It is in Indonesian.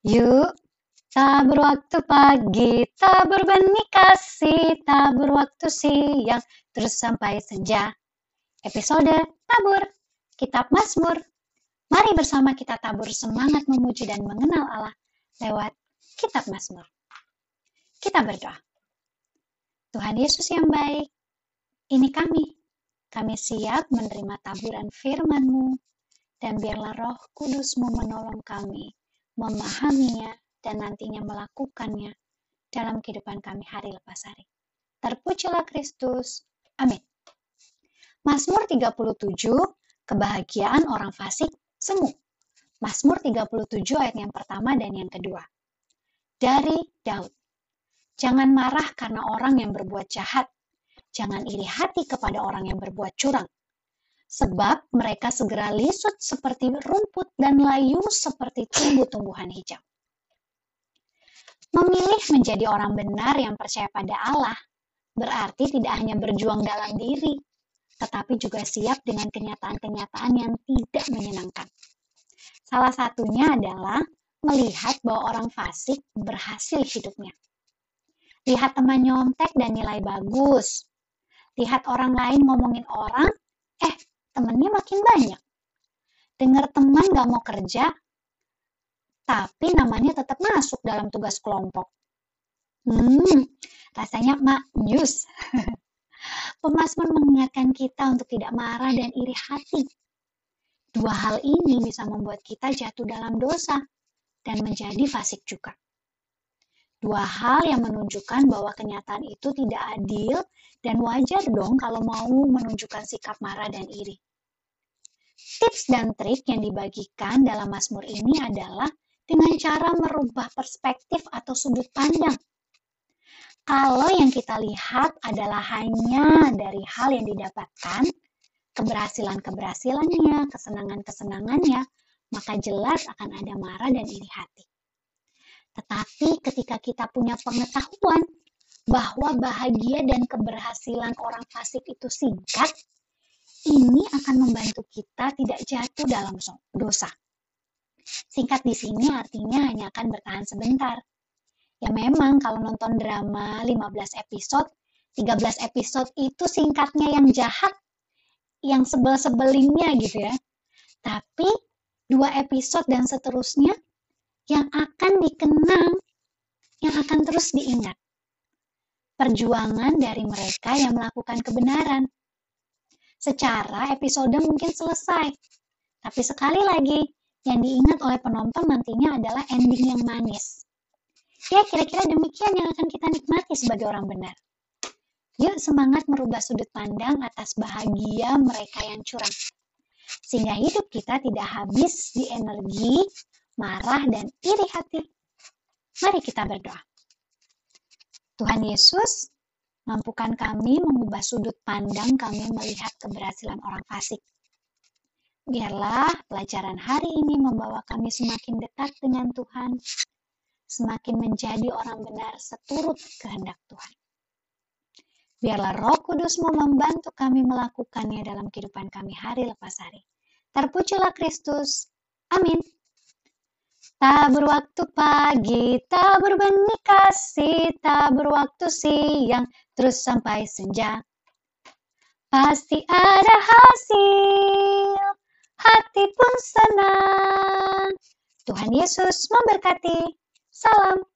Yuk, tabur waktu pagi, tabur benih kasih, tabur waktu siang, terus sampai senja. Episode Tabur, Kitab Mazmur. Mari bersama kita tabur semangat memuji dan mengenal Allah lewat Kitab Mazmur. Kita berdoa. Tuhan Yesus yang baik, ini kami. Kami siap menerima taburan firman-Mu, dan biarlah roh kudus-Mu menolong kami memahaminya, dan nantinya melakukannya dalam kehidupan kami hari lepas hari. Terpujilah Kristus. Amin. Mazmur 37, kebahagiaan orang fasik semu. Mazmur 37 ayat yang pertama dan yang kedua. Dari Daud. Jangan marah karena orang yang berbuat jahat. Jangan iri hati kepada orang yang berbuat curang sebab mereka segera lisut seperti rumput dan layu seperti tumbuh-tumbuhan hijau. Memilih menjadi orang benar yang percaya pada Allah berarti tidak hanya berjuang dalam diri, tetapi juga siap dengan kenyataan-kenyataan yang tidak menyenangkan. Salah satunya adalah melihat bahwa orang fasik berhasil hidupnya. Lihat teman nyontek dan nilai bagus. Lihat orang lain ngomongin orang, eh temennya makin banyak. Dengar teman gak mau kerja, tapi namanya tetap masuk dalam tugas kelompok. Hmm, rasanya mak news. Pemasmur mengingatkan kita untuk tidak marah dan iri hati. Dua hal ini bisa membuat kita jatuh dalam dosa dan menjadi fasik juga. Dua hal yang menunjukkan bahwa kenyataan itu tidak adil dan wajar dong kalau mau menunjukkan sikap marah dan iri. Tips dan trik yang dibagikan dalam Mazmur ini adalah dengan cara merubah perspektif atau sudut pandang. Kalau yang kita lihat adalah hanya dari hal yang didapatkan, keberhasilan-keberhasilannya, kesenangan-kesenangannya, maka jelas akan ada marah dan iri hati. Tetapi ketika kita punya pengetahuan bahwa bahagia dan keberhasilan orang fasik itu singkat, ini akan membantu kita tidak jatuh dalam dosa. Singkat di sini artinya hanya akan bertahan sebentar. Ya memang kalau nonton drama 15 episode, 13 episode itu singkatnya yang jahat, yang sebel-sebelinnya gitu ya. Tapi dua episode dan seterusnya yang akan dikenang, yang akan terus diingat. Perjuangan dari mereka yang melakukan kebenaran. Secara episode mungkin selesai, tapi sekali lagi, yang diingat oleh penonton nantinya adalah ending yang manis. Ya, kira-kira demikian yang akan kita nikmati sebagai orang benar. Yuk semangat merubah sudut pandang atas bahagia mereka yang curang. Sehingga hidup kita tidak habis di energi, marah, dan iri hati. Mari kita berdoa. Tuhan Yesus, mampukan kami mengubah sudut pandang kami melihat keberhasilan orang fasik. Biarlah pelajaran hari ini membawa kami semakin dekat dengan Tuhan, semakin menjadi orang benar seturut kehendak Tuhan. Biarlah roh kudusmu membantu kami melakukannya dalam kehidupan kami hari lepas hari. Terpujilah Kristus. Amin. Tabur waktu pagi, tabur benih kasih, tabur waktu siang, terus sampai senja. Pasti ada hasil, hati pun senang. Tuhan Yesus memberkati. Salam.